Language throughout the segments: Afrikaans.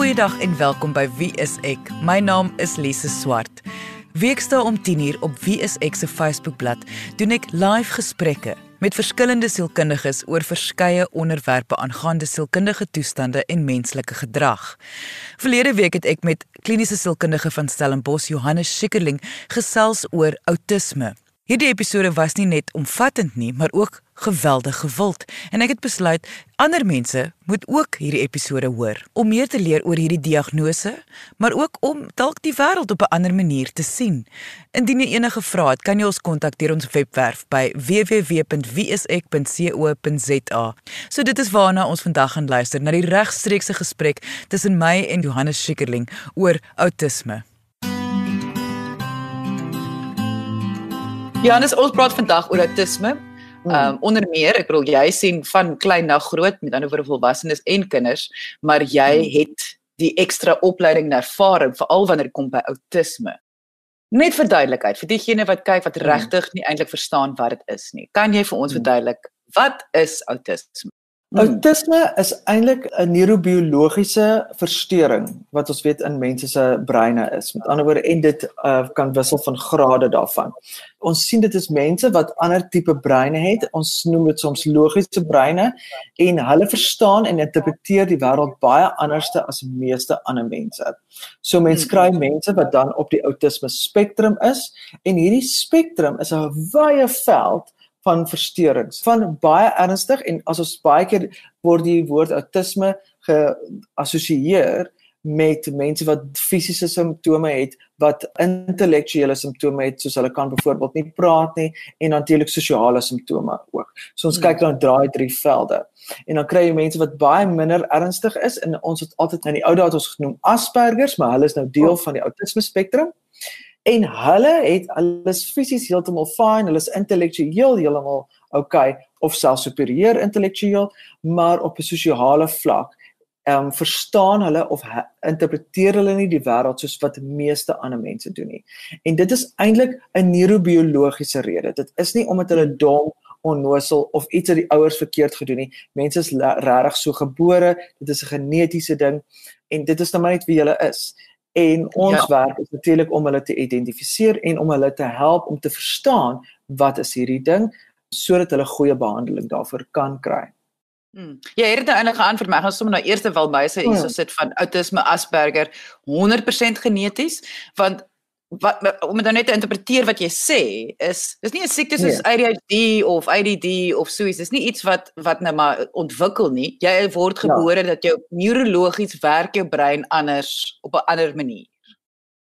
Goeiedag en welkom by Wie is ek? My naam is Lise Swart. Weekdae om 10uur op Wie is ek se Facebookblad doen ek live gesprekke met verskillende sielkundiges oor verskeie onderwerpe aangaande sielkundige toestande en menslike gedrag. Verlede week het ek met kliniese sielkundige van Stellenbosch Johannes Schikkerling gesels oor outisme. Hierdie episode was nie net omvattend nie, maar ook geweldig gewild en ek het besluit ander mense moet ook hierdie episode hoor om meer te leer oor hierdie diagnose, maar ook om dalk die wêreld op 'n ander manier te sien. Indien jy enige vrae het, kan jy ons kontak deur ons webwerf by www.wieisek.co.za. So dit is waarna ons vandag gaan luister na die regstreekse gesprek tussen my en Johannes Schikkerling oor outisme. Janus, ons praat vandag oor autisme. Ehm um, onder meer, ek bedoel jy sien van klein na groot, met ander woorde volwassenes en kinders, maar jy hmm. het die ekstra opleiding en ervaring veral wanneer dit kom by autisme. Net vir duidelikheid, vir diegene wat kyk wat hmm. regtig nie eintlik verstaan wat dit is nie. Kan jy vir ons verduidelik wat is autisme? Hmm. Autisme is eintlik 'n neurobiologiese verstoring wat ons weet in mense se breine is. Met ander woorde, en dit uh, kan wissel van grade daarvan. Ons sien dit is mense wat ander tipe breine het. Ons noem dit soms logiese breine en hulle verstaan en interpreteer die wêreld baie anderste as meeste ander mense. So mense kry hmm. mense wat dan op die autisme spektrum is en hierdie spektrum is 'n wye veld van versteurings van baie ernstig en as ons baie keer word die woord autisme geassosieer met mense wat fisiese simptome het wat intellektuele simptome het soos hulle kan byvoorbeeld nie praat nie en natuurlik sosiale simptome ook. So ons hmm. kyk dan draai drie velde. En dan kry jy mense wat baie minder ernstig is en ons het altyd in die ou dae het ons genoem Aspergers, maar hulle is nou deel oh. van die autisme spektrum en hulle het alles fisies heeltemal fyn, hulle is intellektueel heeltemal okay of selfs superieur intellektueel, maar op 'n sosiale vlak ehm um, verstaan hulle of interpreteer hulle nie die wêreld soos wat meeste ander mense doen nie. En dit is eintlik 'n neurobiologiese rede. Dit is nie omdat hulle dom onnosel of iets uit die ouers verkeerd gedoen nie. Mense is regtig so gebore, dit is 'n genetiese ding en dit is net wie hulle is. En ons ja. werk is natuurlik om hulle te identifiseer en om hulle te help om te verstaan wat is hierdie ding sodat hulle goeie behandeling daarvoor kan kry. Hmm. Ja, hier het nou eintlik geantwoord, maar ek gaan sommer nou eers wel by sy hierso hmm. sit van autisme Asperger 100% geneties, want wat om dit nou net te interpreteer wat jy sê is dis nie 'n siekte soos nee. ADHD of ADD of so iets dis nie iets wat wat nou maar ontwikkel nie jy word ja. gebore ja. dat jou neurologies werk jou brein anders op 'n ander manier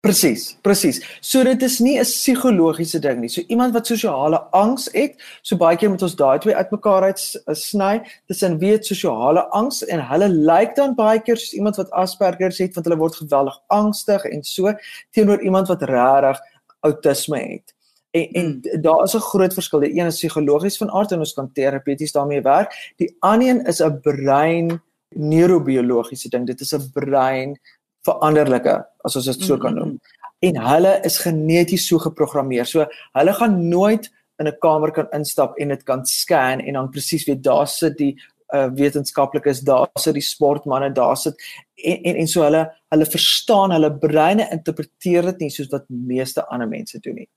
Presies, presies. So dit is nie 'n psigologiese ding nie. So iemand wat sosiale angs het, so baie keer moet ons daai twee uitmekaar uit sny. Tussen wie het sosiale angs en hulle lyk dan baie keer soos iemand wat Asperger het want hulle word geweldig angstig en so teenoor iemand wat regtig autisme het. En en hmm. daar is 'n groot verskil. Die een is psigologies van aard en ons kan terapeuties daarmee werk. Die ander een is 'n brein neurobiologiese ding. Dit is 'n brein veranderlike as ons dit so kan noem. En hulle is geneties so geprogrammeer. So hulle gaan nooit in 'n kamer kan instap en dit kan scan en dan presies weet daar sit die uh, wetenskaplikes, daar sit die sportmense, daar sit en, en en so hulle hulle verstaan, hulle breine interpreteer dit nie soos wat meeste ander mense doen nie.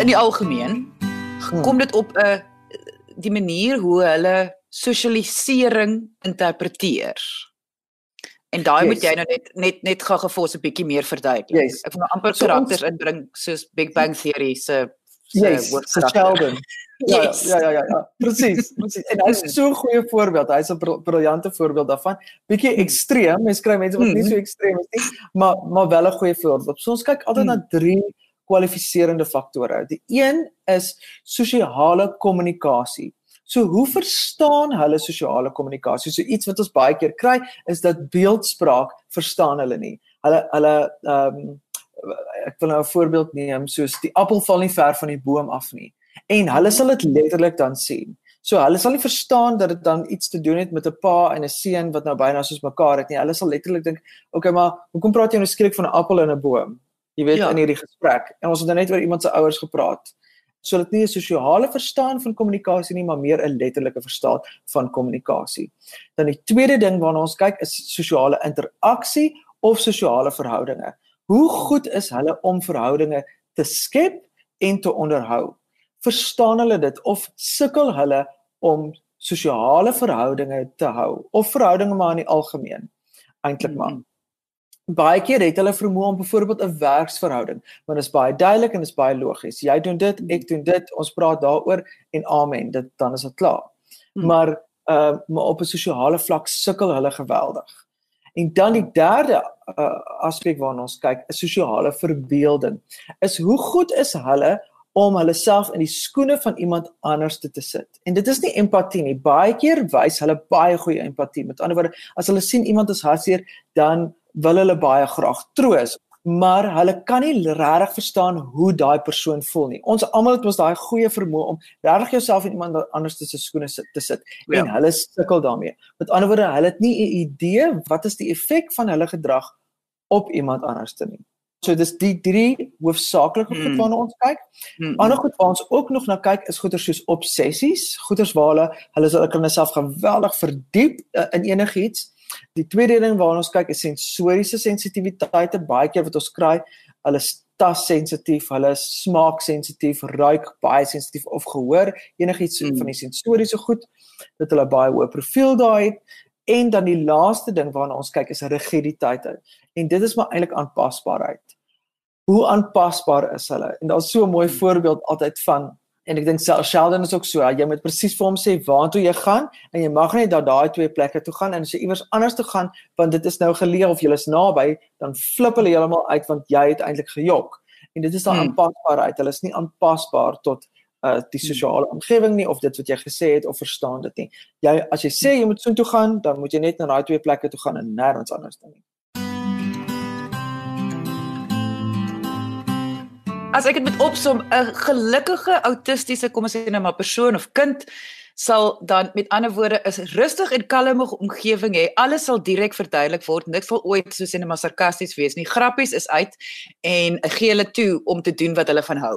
In die algemeen hmm. kom dit op 'n uh, die manier hoe hulle sosialisering interpreteer. En daai yes. moet jy nou net net net gou gefos 'n bietjie meer verduidelik. Yes. Ek wil nou amper so karakters ons... inbring soos Big Bang Theory se se yes, Sheldon. Ja, yes. ja, ja, ja, ja. Presies, presies. En hy is so 'n goeie voorbeeld. Hy's 'n briljante voorbeeld daarvan. Bietjie hmm. ekstreem. Mens kry mense wat nie so hmm. ekstreem is nie, maar maar wel 'n goeie voorbeeld. So ons kyk altyd hmm. na drie kwalifiserende faktore. Die een is sosiale kommunikasie. So hoe verstaan hulle sosiale kommunikasie? So iets wat ons baie keer kry is dat beeldspraak verstaan hulle nie. Hulle hulle ehm um, ek wil nou 'n voorbeeld neem soos die appel val nie ver van die boom af nie. En hulle sal dit letterlik dan sien. So hulle sal nie verstaan dat dit dan iets te doen het met 'n pa en 'n seun wat nou byna soos mekaar het nie. Hulle sal letterlik dink, "Oké, okay, maar hoekom praat jy nou skielik van 'n appel en 'n boom?" Jy weet ja. in hierdie gesprek. En ons het nou net oor iemand se ouers gepraat. So dit nie 'n sosiale verstaan van kommunikasie nie, maar meer 'n letterlike verstaan van kommunikasie. Dan die tweede ding waarna ons kyk is sosiale interaksie of sosiale verhoudinge. Hoe goed is hulle om verhoudinge te skep en te onderhou? Verstaan hulle dit of sukkel hulle om sosiale verhoudinge te hou of verhoudinge maar in die algemeen? Eintlik maar. Mm -hmm baie keer het hulle vermoë om byvoorbeeld 'n werksverhouding, want dit is baie duidelik en dit is baie logies. Jy doen dit, ek doen dit, ons praat daaroor en amen, dit dan is dit klaar. Hmm. Maar uh maar op 'n sosiale vlak sukkel hulle geweldig. En dan die derde uh, aspek waarna ons kyk, is sosiale verbeelding. Is hoe goed is hulle om hulle self in die skoene van iemand anders te, te sit. En dit is nie empatie nie. Baie keer wys hulle baie goeie empatie. Met ander woorde, as hulle sien iemand is hartseer, dan wil hulle baie graag troos, maar hulle kan nie regtig verstaan hoe daai persoon voel nie. Ons almal het ons daai goeie vermoë om regtig jouself in iemand anders se skoene sit te sit ja. en hulle sukkel daarmee. Met ander woorde, hulle het nie 'n idee wat is die effek van hulle gedrag op iemand anders te nie. So dis die drie hoofsaaklike goed hmm. waarna ons kyk. Hmm. Ander goed waar ons ook nog na kyk is goeters soos obsessies, goeters waar hulle hulle sal hulle self geweldig verdiep uh, in enigiets. Die tweede ding waarna ons kyk is sensoriese sensitiwiteite. Baie keer wat ons kry, hulle is tas sensitief, hulle is smaak sensitief, ruik baie sensitief of gehoor enigiets mm. van die sensoriese goed dat hulle baie hoë profiel daai het. En dan die laaste ding waarna ons kyk is rigiditeit. En dit is maar eintlik aanpasbaarheid. Hoe aanpasbaar is hulle? En daar's so 'n mooi mm. voorbeeld altyd van en ek dink Sheldon is ook so, jy moet presies vir hom sê waartoe jy gaan en jy mag net dat daai twee plekke toe gaan en as jy iewers anders toe gaan want dit is nou geleë of jy is naby, dan flip hulle heeltemal uit want jy het eintlik gejok. En dit is dan hmm. aanpasbaarheid. Hulle is nie aanpasbaar tot uh die hmm. sosiale omgewing nie of dit wat jy gesê het of verstaan dit nie. Jy as jy sê jy moet soontoe gaan, dan moet jy net na daai twee plekke toe gaan en nêrens anders toe nie. As ek dit met opsom 'n gelukkige autistiese kom ons sê nou maar persoon of kind sal dan met ander woorde is rustig en kalme omgewing hê. Alles sal direk verduidelik word. Niks sal ooit so sê net maar sarkasties wees nie. Grappies is uit en gee hulle toe om te doen wat hulle van hou.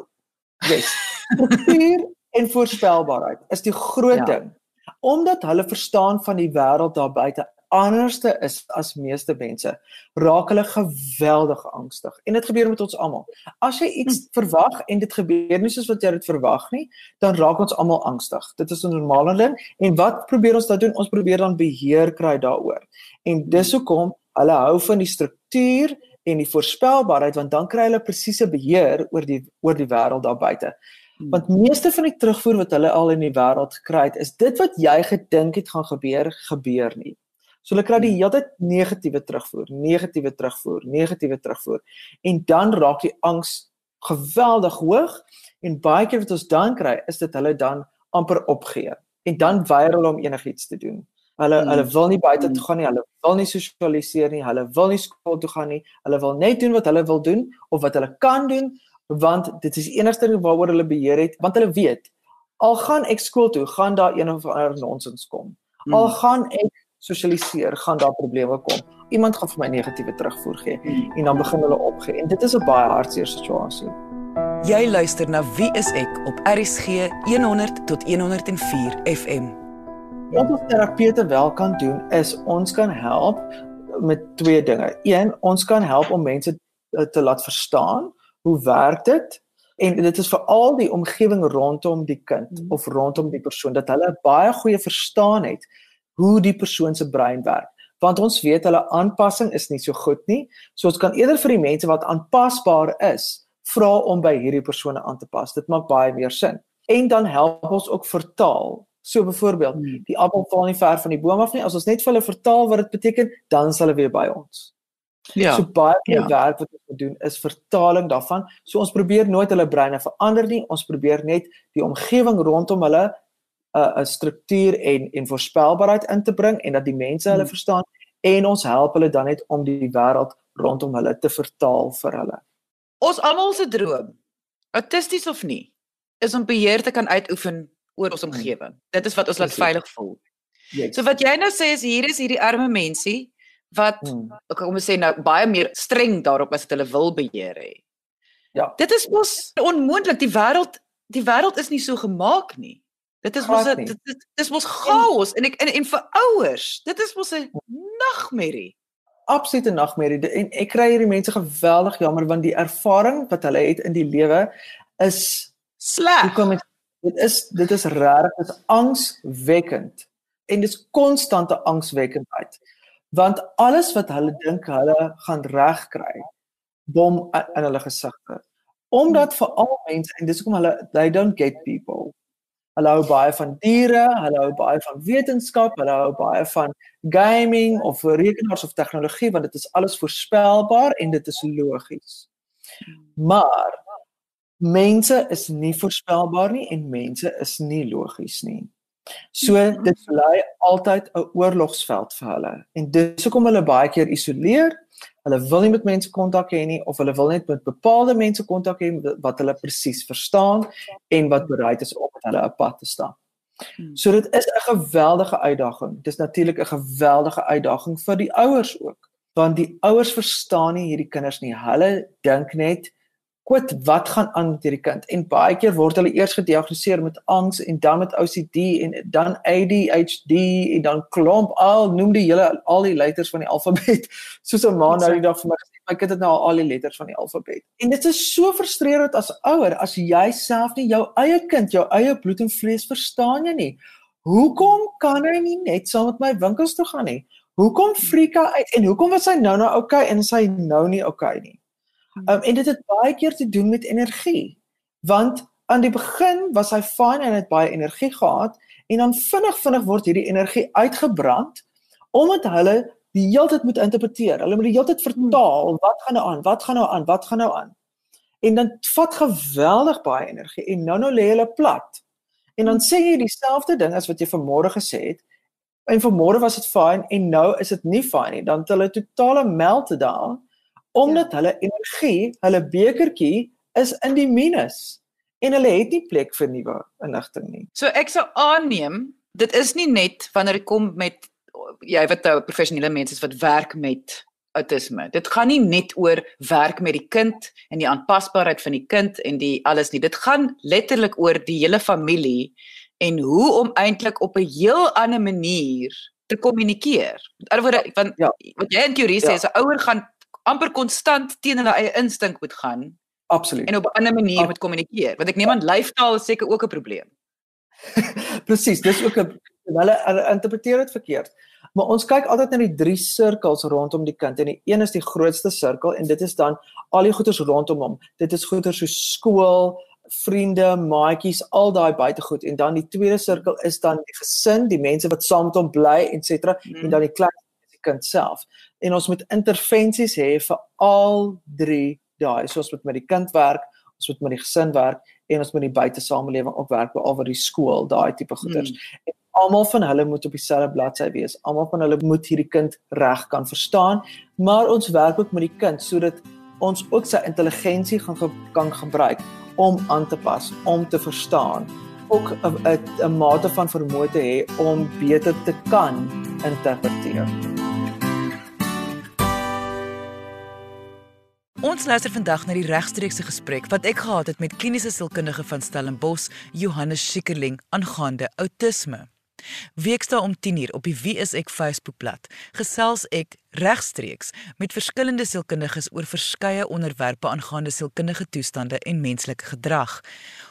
Yes. Struktuur en voorspelbaarheid is die groot ja. ding. Omdat hulle verstaan van die wêreld daar buite anderste is as meeste mense, raak hulle geweldig angstig. En dit gebeur met ons almal. As jy iets hm. verwag en dit gebeur nie soos wat jy dit verwag nie, dan raak ons almal angstig. Dit is 'n normale ding. En wat probeer ons dan doen? Ons probeer dan beheer kry daaroor. En dis hoekom hulle hou van die struktuur en die voorspelbaarheid want dan kry hulle presiese beheer oor die oor die wêreld daar buite. Hm. Want meeste van die terugvoer wat hulle al in die wêreld gekry het, is dit wat jy gedink het gaan gebeur, gebeur nie. So hulle kry die hele tyd negatiewe terugvoer, negatiewe terugvoer, negatiewe terugvoer. En dan raak die angs geweldig hoog en baie keer wat ons dan kry is dit hulle dan amper opgee en dan weier hulle om enigiets te doen. Hulle hmm. hulle wil nie buite toe gaan nie, hulle wil nie sosialiseer nie, hulle wil nie skool toe gaan nie. Hulle wil net doen wat hulle wil doen of wat hulle kan doen want dit is die enigste ding waaroor hulle beheer het want hulle weet al gaan ek skool toe, gaan daar een of ander nonsens kom. Al hmm. gaan ek sosialiseer, gaan daar probleme kom. Iemand gaan vir my negatiewe terugvoer gee en dan begin hulle opgee en dit is 'n baie hartseer situasie. Jy luister na Wie is ek op RSG 100 tot 104 FM. Wat ons terapeute wel kan doen is ons kan help met twee dinge. Een, ons kan help om mense te laat verstaan hoe werk dit en dit is veral die omgewing rondom die kind hmm. of rondom die persoon dat hulle baie goeie verstaan het hoe die persoon se brein werk want ons weet hulle aanpassing is nie so goed nie so ons kan eerder vir die mense wat aanpasbaar is vra om by hierdie persone aan te pas dit maak baie meer sin en dan help ons ook vertaal so byvoorbeeld hmm. die appel val nie ver van die boom af nie as ons net vir hulle vertaal wat dit beteken dan sal hulle weer by ons Ja. So baie ja. werk wat ons doen is vertaling daarvan. So ons probeer nooit hulle breine verander nie. Ons probeer net die omgewing rondom hulle 'n 'n struktuur en en voorspelbaarheid in te bring en dat die mense hulle hmm. verstaan en ons help hulle dan net om die wêreld rondom hulle te vertaal vir hulle. Ons almal se droom, autisties of nie, is om beheer te kan uitoefen oor ons hmm. omgewing. Dit is wat ons laat veilig voel. Yes. So wat jy nou sê is hier is hierdie arme mensie wat hmm. kom ons sê nou baie meer streng daarop as wat hulle wil beheer hê. Ja. Dit is mos onmoontlik die wêreld die wêreld is nie so gemaak nie. Dit is mos dit dit dis mos chaos en ek en, en vir ouers, dit is mos 'n nagmerrie. Absolute nagmerrie en ek kry hierdie mense geweldig jammer want die ervaring wat hulle het in die lewe is sleg. Dit is dit is regtig dit is angswekkend en dit is konstante angswekkendheid. Want alles wat hulle dink hulle gaan regkry, bom in hulle gesigte. Omdat vir al mense en dis hoekom hulle they don't get people. Hulle hou baie van diere, hulle hou baie van wetenskap, hulle hou baie van gaming of rekenaars of tegnologie want dit is alles voorspelbaar en dit is logies. Maar mense is nie voorspelbaar nie en mense is nie logies nie. So dit bly altyd 'n oorlogsveld vir hulle en dis hoekom hulle baie keer isoleer. Hulle wil nie met mense kontak hê nie of hulle wil net met bepaalde mense kontak hê wat hulle presies verstaan en wat bereid is om hulle 'n pad te stap. Hmm. So dit is 'n geweldige uitdaging. Dis natuurlik 'n geweldige uitdaging vir die ouers ook want die ouers verstaan nie hierdie kinders nie. Hulle dink net kwit wat gaan aan met hierdie kind en baie keer word hulle eers gediagnoseer met angs en dan met OCD en dan ADHD en dan klomp al noem die hele al die letters van die alfabet soos 'n ma nou die dag vir my gesê kind het nou al die letters van die alfabet. En dit is so frustrerend as ouer as jy self nie jou eie kind jou eie bloed en vlees verstaan jy nie. Hoekom kan hy nie net saam met my winkels toe gaan nie? Hoekom freak hy uit? En hoekom was hy nou nou okay en sy nou nie okay nie? Um, en dit het baie keer te doen met energie. Want aan die begin was hy fyn en het baie energie gehad en dan vinnig vinnig word hierdie energie uitgebrand omdat hulle die hele tyd moet interpreteer. Hulle moet die hele tyd vertaal, wat gaan nou aan? Wat gaan nou aan? Wat gaan nou aan? En dan vat geweldig baie energie en nou nou lê hulle plat. En dan sê jy dieselfde ding as wat jy vanmôre gesê het. En vanmôre was dit fyn en nou is dit nie fyn nie. Dan het hulle totale meltdown omdat ja. hulle energie, hulle bekertjie is in die minus en hulle het nie plek vir nuwe inligting nie. So ek sou aanneem dit is nie net wanneer dit kom met jy wat nou professionele mense is wat werk met autisme. Dit gaan nie net oor werk met die kind en die aanpasbaarheid van die kind en die alles nie. Dit gaan letterlik oor die hele familie en hoe om eintlik op 'n heel ander manier te kommunikeer. Met ander woorde, want ja. wat jy in teorie sê ja. is 'n ouer gaan amper konstant teen hulle eie instink moet gaan. Absoluut. En op 'n ander manier moet kommunikeer, want ek neem aan lyfstaal is seker ook 'n probleem. Presies, dis ook 'n hulle interpreteer dit verkeerd. Maar ons kyk altyd na die drie sirkels rondom die kind en die een is die grootste sirkel en dit is dan al die goeders rondom hom. Dit is goeders so skool, vriende, maatjies, al daai buitegoed en dan die tweede sirkel is dan die gesin, die mense wat saam met hom bly, ens. Mm. en dan die klein kind self en ons moet intervensies hê vir al drie daai. So ons moet met die kind werk, ons moet met die gesin werk en ons moet die buite samelewing ook werk behalwe die skool, daai tipe goeders. Hmm. Almal van hulle moet op dieselfde bladsy wees. Almal van hulle moet hierdie kind reg kan verstaan, maar ons werk ook met die kind sodat ons ook sy intelligensie gaan ge kan gebruik om aan te pas, om te verstaan ook 'n mate van vermoë te hê om beter te kan interpreteer. Ons luister vandag na die regstreekse gesprek wat ek gehad het met kliniese sielkundige van Stellenbosch, Johannes Schikkerling, aangaande outisme. Weksdae om 10uur op die Wie is ek Facebookblad gesels ek regstreeks met verskillende sielkundiges oor verskeie onderwerpe aangaande sielkundige toestande en menslike gedrag.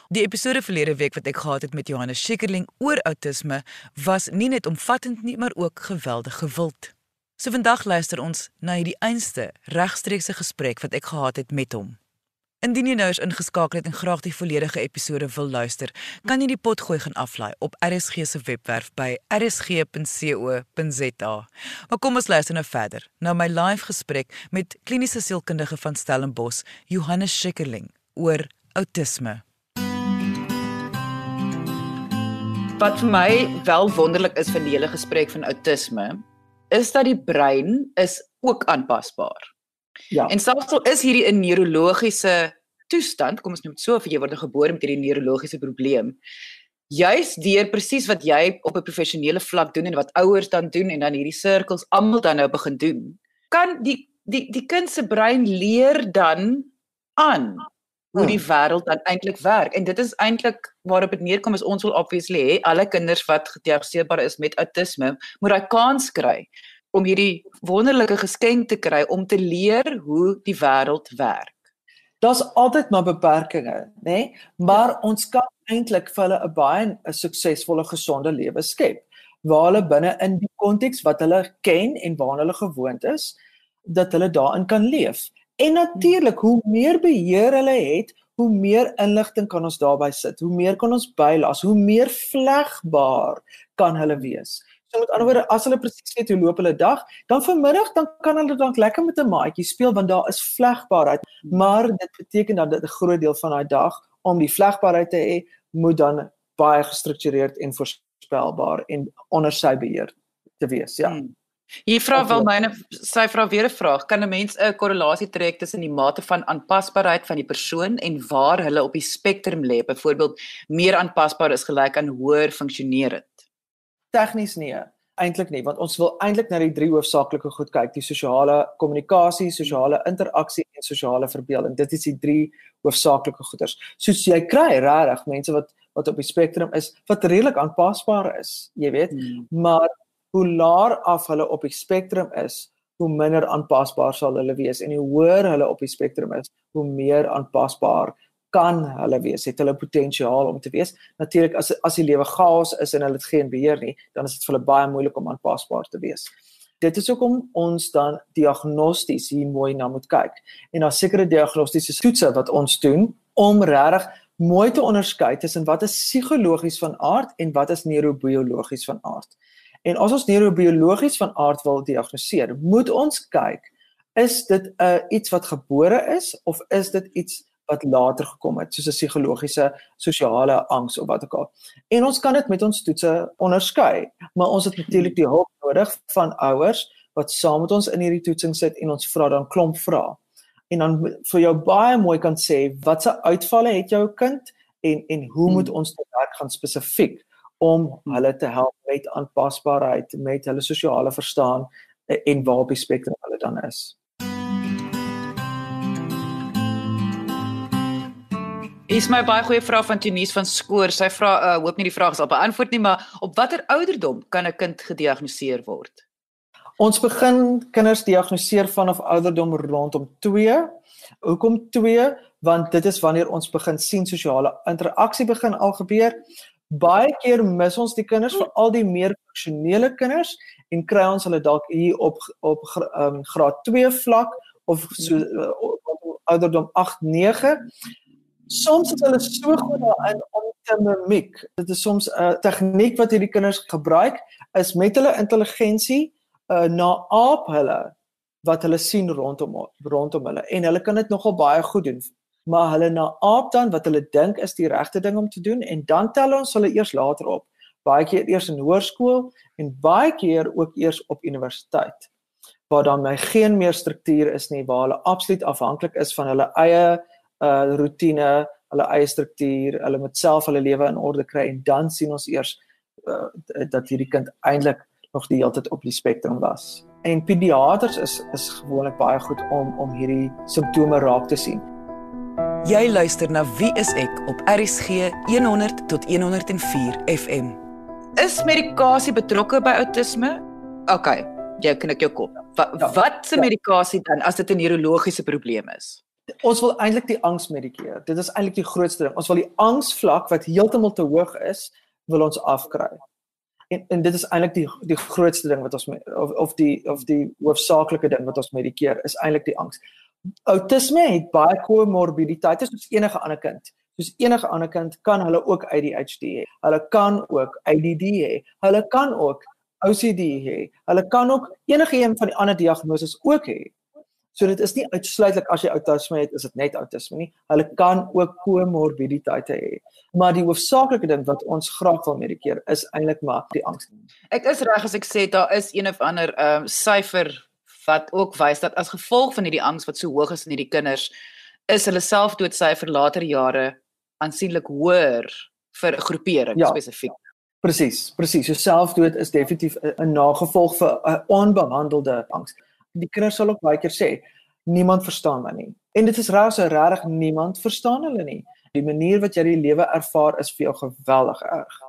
Die episode verlede week wat ek gehad het met Johannes Schikkerling oor outisme was nie net omvattend nie, maar ook geweldig gewild. So vandag luister ons na hierdie einste regstreekse gesprek wat ek gehad het met hom. Indien jy nou eens ingeskakel het en graag die volledige episode wil luister, kan jy die pot gooi gaan aflaai op RSG se webwerf by rsg.co.za. Maar kom ons luister nou verder. Nou my live gesprek met kliniese sielkundige van Stellenbosch, Johannes Schikkerling oor outisme. Wat vir my wel wonderlik is van die hele gesprek van outisme, is dat die brein is ook aanpasbaar. Ja. En selfs al is hierdie 'n neurologiese toestand, kom ons noem dit so, of jy word gebore met hierdie neurologiese probleem, juis deur presies wat jy op 'n professionele vlak doen en wat ouers dan doen en dan hierdie sirkels almal dan nou begin doen, kan die die die kind se brein leer dan aan hoe die hmm. wêreld dan eintlik werk. En dit is eintlik waarop dit neerkom is ons wil obviously hê alle kinders wat gediagnoseerbaar is met autisme moet daai kans kry om hierdie wonderlike geskenk te kry om te leer hoe die wêreld werk. Daar's altyd maar beperkings, nê? Nee? Maar ja. ons kan eintlik vir hulle 'n baie 'n suksesvolle gesonde lewe skep waar hulle binne in die konteks wat hulle ken en waarna hulle gewoond is dat hulle daarin kan leef. En natuurlik, hoe meer beheer hulle het, hoe meer inligting kan ons daarbey sit. Hoe meer kan ons bylas, hoe meer vlegbaar kan hulle wees. So met ander woorde, as hulle presies weet hoe loop hulle dag, dan vanmiddag dan kan hulle dalk lekker met 'n maatjie speel want daar is vlegbaarheid, maar dit beteken dat dit 'n groot deel van daai dag om die vlegbaarheid te hê, moet dan baie gestruktureerd en voorspelbaar en onder sy beheer te wees, ja. Hmm. Hier vra wel myne sy vra weer 'n vraag, kan 'n mens 'n korrelasie trek tussen die mate van aanpasbaarheid van die persoon en waar hulle op die spektrum lê? Byvoorbeeld, meer aanpasbaar is gelyk aan hoër funksionerend. Tegnies nee, eintlik nie, want ons wil eintlik na die drie hoofsaaklike goed kyk: die sosiale kommunikasie, sosiale interaksie en sosiale verbeelding. Dit is die drie hoofsaaklike goeders. Soos jy kry regtig mense wat wat op die spektrum is wat redelik aanpasbaar is, jy weet, hmm. maar hoe laer af hulle op die spektrum is, hoe minder aanpasbaar sal hulle wees en hoe hoër hulle op die spektrum is, hoe meer aanpasbaar kan hulle wees, het hulle potensiaal om te wees. Natuurlik as as die lewe chaos is en hulle het geen beheer nie, dan is dit vir hulle baie moeilik om aanpasbaar te wees. Dit is hoekom ons dan diagnosties hier mooi na moet kyk. En daar sekere diagnostiese toetse wat ons doen om regtig mooi te onderskei tussen wat is psigologies van aard en wat is neurobiologies van aard. En as ons neurobiologies van aard wil diagnoseer, moet ons kyk is dit 'n uh, iets wat gebore is of is dit iets wat later gekom het soos 'n psigologiese sosiale angs of wat ook al. En ons kan dit met ons toetse onderskei, maar ons het natuurlik die hulp nodig van ouers wat saam met ons in hierdie toetsing sit en ons vra dan klomp vrae. En dan vir jou baie mooi kan sê watse uitvalle het jou kind en en hoe hmm. moet ons te werk gaan spesifiek om hulle te help met aanpasbaarheid, met hulle sosiale verstaan en waar op die spektrum hulle dan is. Is my baie goeie vraag van Tunies van Skoor. Sy vra uh hoop nie die vraag is al beantwoord nie, maar op watter ouderdom kan 'n kind gediagnoseer word? Ons begin kinders diagnoseer vanaf ouderdom rondom 2. Hoekom 2? Want dit is wanneer ons begin sien sosiale interaksie begin al gebeur. Baie keer mis ons die kinders, veral die meer funksionele kinders en kry ons hulle dalk hier op op um, graad 2 vlak of so uh, ouderdom 8, 9 soms is hulle so goed daarin om te mimiek. Dit is soms 'n tegniek wat hierdie kinders gebruik is met hulle intelligensie uh, na aap hulle wat hulle sien rondom rondom hulle en hulle kan dit nogal baie goed doen. Maar hulle na aap dan wat hulle dink is die regte ding om te doen en dan tel ons hulle eers later op. Baie keer eers in hoërskool en baie keer ook eers op universiteit waar dan my geen meer struktuur is nie waar hulle absoluut afhanklik is van hulle eie uh rotine, hulle eie struktuur, hulle moet self hulle lewe in orde kry en dan sien ons eers uh, dat hierdie kind eintlik nog die hele tyd op die spektrum was. En pediaters is is gewoonlik baie goed om om hierdie simptome raak te sien. Jy luister na Wie is ek op RSG 100 tot 104 FM. Is medikasie betrokke by outisme? OK, jy kan ek jou kop. Wat ja, wat se ja. medikasie dan as dit 'n neurologiese probleem is? Ons wil eintlik die angs medikeer. Dit is eintlik die grootste ding. Ons wil die angsvlak wat heeltemal te hoog is, wil ons afkry. En en dit is eintlik die die grootste ding wat ons of of die of die hoofsaaklike ding wat ons medikeer is eintlik die angs. Autisme het baie komorbiditeite soos enige ander kind. Soos enige ander kind kan hulle ook ADHD hê. Hulle kan ook ADD hê. Hulle kan ook OCD hê. Hulle kan ook enige een van die ander diagnoses ook hê. So dit is nie uitsluitlik as jy outisme het, is dit net outisme nie. Hulle kan ook komorbiditeite hê. Maar die hoofsaaklike ding wat ons graag wil medikeer is eintlik maar die angs. Ek is reg as ek sê daar is een of ander ehm um, syfer wat ook wys dat as gevolg van hierdie angs wat so hoog is in hierdie kinders is hulle selfdoodsyfer later jare aansienlik hoër vir 'n groepering ja. spesifiek. Presies, presies. So selfdood is definitief 'n nagevolg vir 'n onbehandelde angs die kinders sal ook baie keer sê niemand verstaan my nie. En dit is raas so regtig niemand verstaan hulle nie. Die manier wat jy die lewe ervaar is vir jou geweldig erg.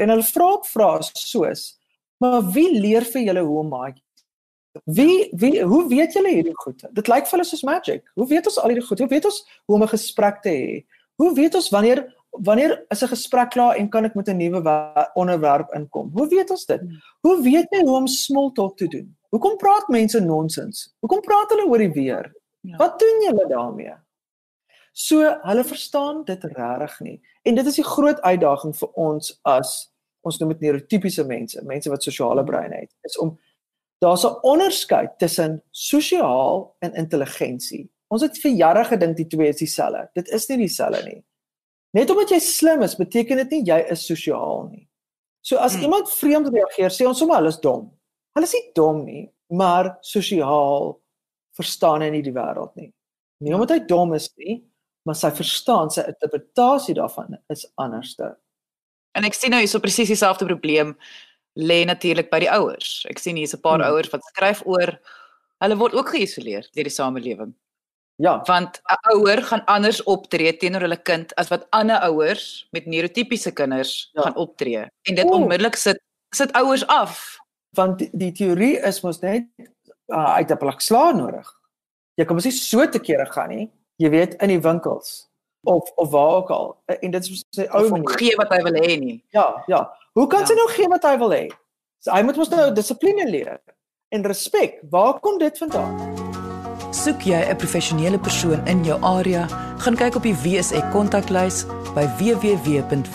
En hulle vra ook vrae soos: "Maar wie leer vir julle hoe om maatjie Wie wie hoe weet julle hierdie goed? Dit lyk vir hulle soos magic. Hoe weet ons al hierdie goed? Hoe weet ons hoe om 'n gesprek te hê? Hoe weet ons wanneer wanneer is 'n gesprek klaar en kan ek met 'n nuwe onderwerp inkom? Hoe weet ons dit? Hoe weet jy hoe om small talk te doen? Hoekom praat mense nonsens? Hoekom praat hulle oor die weer? Ja. Wat doen julle daarmee? So, hulle verstaan dit regtig nie. En dit is die groot uitdaging vir ons as ons noem dit neurotipiese mense, mense wat sosiale breine het, is om daar's 'n onderskeid tussen sosiaal en intelligensie. Ons het vir jare gedink die twee is dieselfde. Dit is nie dieselfde nie. Net omdat jy slim is, beteken dit nie jy is sosiaal nie. So as hmm. iemand vreemd reageer, sê ons sommer hulle is dom. Hulle is nie dom nie, maar sosiaal verstaan hy nie die wêreld nie. Nie omdat hy dom is nie, maar sy verstaan sy interpretasie daarvan is anderste. En ek sien nou hierso presies dieselfde probleem lê natuurlik by die ouers. Ek sien hier's 'n paar hmm. ouers wat skryf oor hulle word ook geïsoleer deur die samelewing. Ja, want 'n ouer gaan anders optree teenoor hulle kind as wat ander ouers met neurotipiese kinders ja. gaan optree. En dit onmiddellik sit sit ouers af. Want die, teorie is mos net uh, uit 'n plek slaan nodig. Jy kan mos nie so te kere gaan nie. Jy weet in die winkels of of waar ook al. En dit is sy ou manier. Gee wat hy wil hê nie. Ja, ja. Hoe kan ja. sy nou gee wat hy wil hê? So, hy moet mos nou dissipline leer en respek. Waar kom dit vandaan? Soek jy 'n professionele persoon in jou area? Gaan kyk op die WSE kontaklys by www.wse.co.za.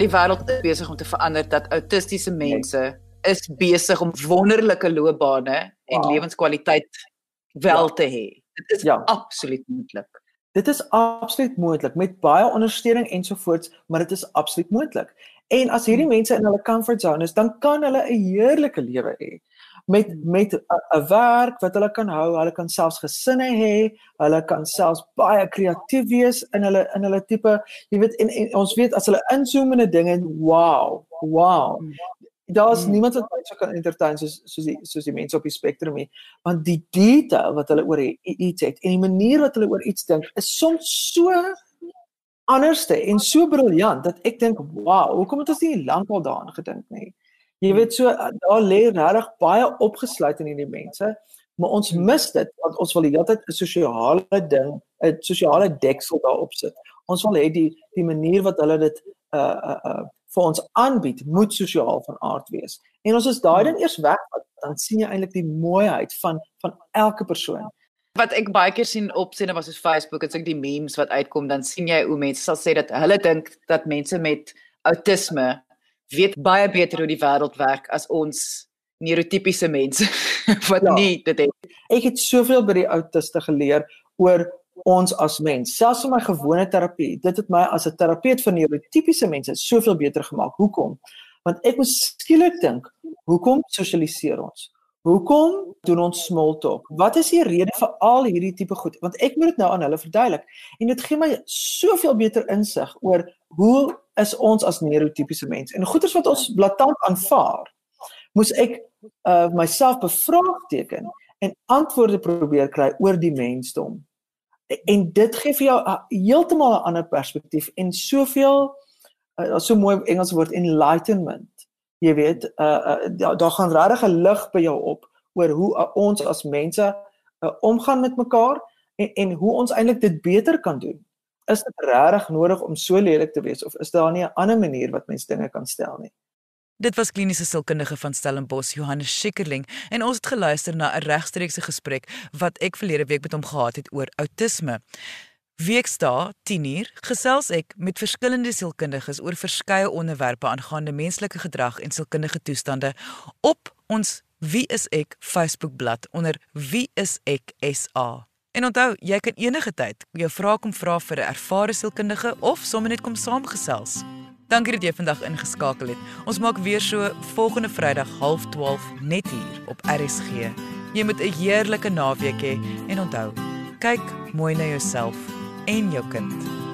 Die wêreld is besig om te verander dat autistiese mense is besig om wonderlike loopbane en wow. lewenskwaliteit wel ja. te hê. Dit is ja. absoluut moontlik. Dit is absoluut moontlik met baie ondersteuning ensovoorts, maar dit is absoluut moontlik. En as hierdie hmm. mense in hulle comfort zone is, dan kan hulle 'n heerlike lewe hê met hmm. met 'n werk wat hulle kan hou, hulle kan selfs gesinne hê, hulle kan selfs baie kreatief wees in hulle in hulle tipe, jy weet en, en ons weet as hulle inzoom in 'n ding en wow, wow. Hmm daar's mm. niemand wat my so kan entertain soos soos die soos die mense op die spektrum nie want die detail wat hulle oor iets het en die manier wat hulle oor iets dink is soms so anderste en so briljant dat ek dink wow hoekom het ons nie lankal daaraan gedink nie jy weet so daar lê regtig baie opgesluit in hierdie mense maar ons mm. mis dit want ons wil die hele tyd 'n sosiale ding 'n sosiale deksel daarop sit ons wil hê die die manier wat hulle dit uh uh, uh vir ons aanbied, moet sosiaal van aard wees. En ons is daai dan eers weg, dan sien jy eintlik die mooiheid van van elke persoon. Wat ek baie keer sien op sinne was soos Facebook, as ek die memes wat uitkom, dan sien jy hoe mense sal sê dat hulle dink dat mense met autisme weet baie beter hoe die wêreld werk as ons neurotipiese mense wat ja. nie dit het. Ek het soveel by die autiste geleer oor ons as mens. Selfs in my gewone terapie, dit het my as 'n terapeut vir neurotipiese mense soveel beter gemaak. Hoekom? Want ek moet skielik dink, hoekom sosialiseer ons? Hoekom doen ons small talk? Wat is die rede vir al hierdie tipe goed? Want ek moet dit nou aan hulle verduidelik. En dit gee my soveel beter insig oor hoe is ons as neurotipiese mense? En goeders wat ons blaatant aanvaar, moes ek uh myself bevraagteken en antwoorde probeer kry oor die mensdom. En dit gee vir jou heeltemal 'n ander perspektief en soveel uh, so mooi Engels woord enlightenment. Jy weet uh, uh, daar gaan regtig 'n lig by jou op oor hoe uh, ons as mense uh, omgaan met mekaar en en hoe ons eintlik dit beter kan doen is dit regtig nodig om so lelik te wees of is daar nie 'n ander manier wat mens dinge kan stel nie Dit was kliniese sielkundige van Stellenbosch, Johannes Schikkerling, en ons het geluister na 'n regstreekse gesprek wat ek verlede week met hom gehad het oor outisme. Weeksta 10uur gesels ek met verskillende sielkundiges oor verskeie onderwerpe aangaande menslike gedrag en sielkundige toestande op ons Wie is ek Facebookblad onder Wie is ek SA. En onthou, jy kan enige tyd jou vrae kom vra vir 'n ervare sielkundige of sommer net kom saamgesels. Dankie dat jy vandag ingeskakel het. Ons maak weer so volgende Vrydag 0.30 net hier op RSG. Jy moet 'n heerlike naweek hê en onthou, kyk mooi na jouself en jou kind.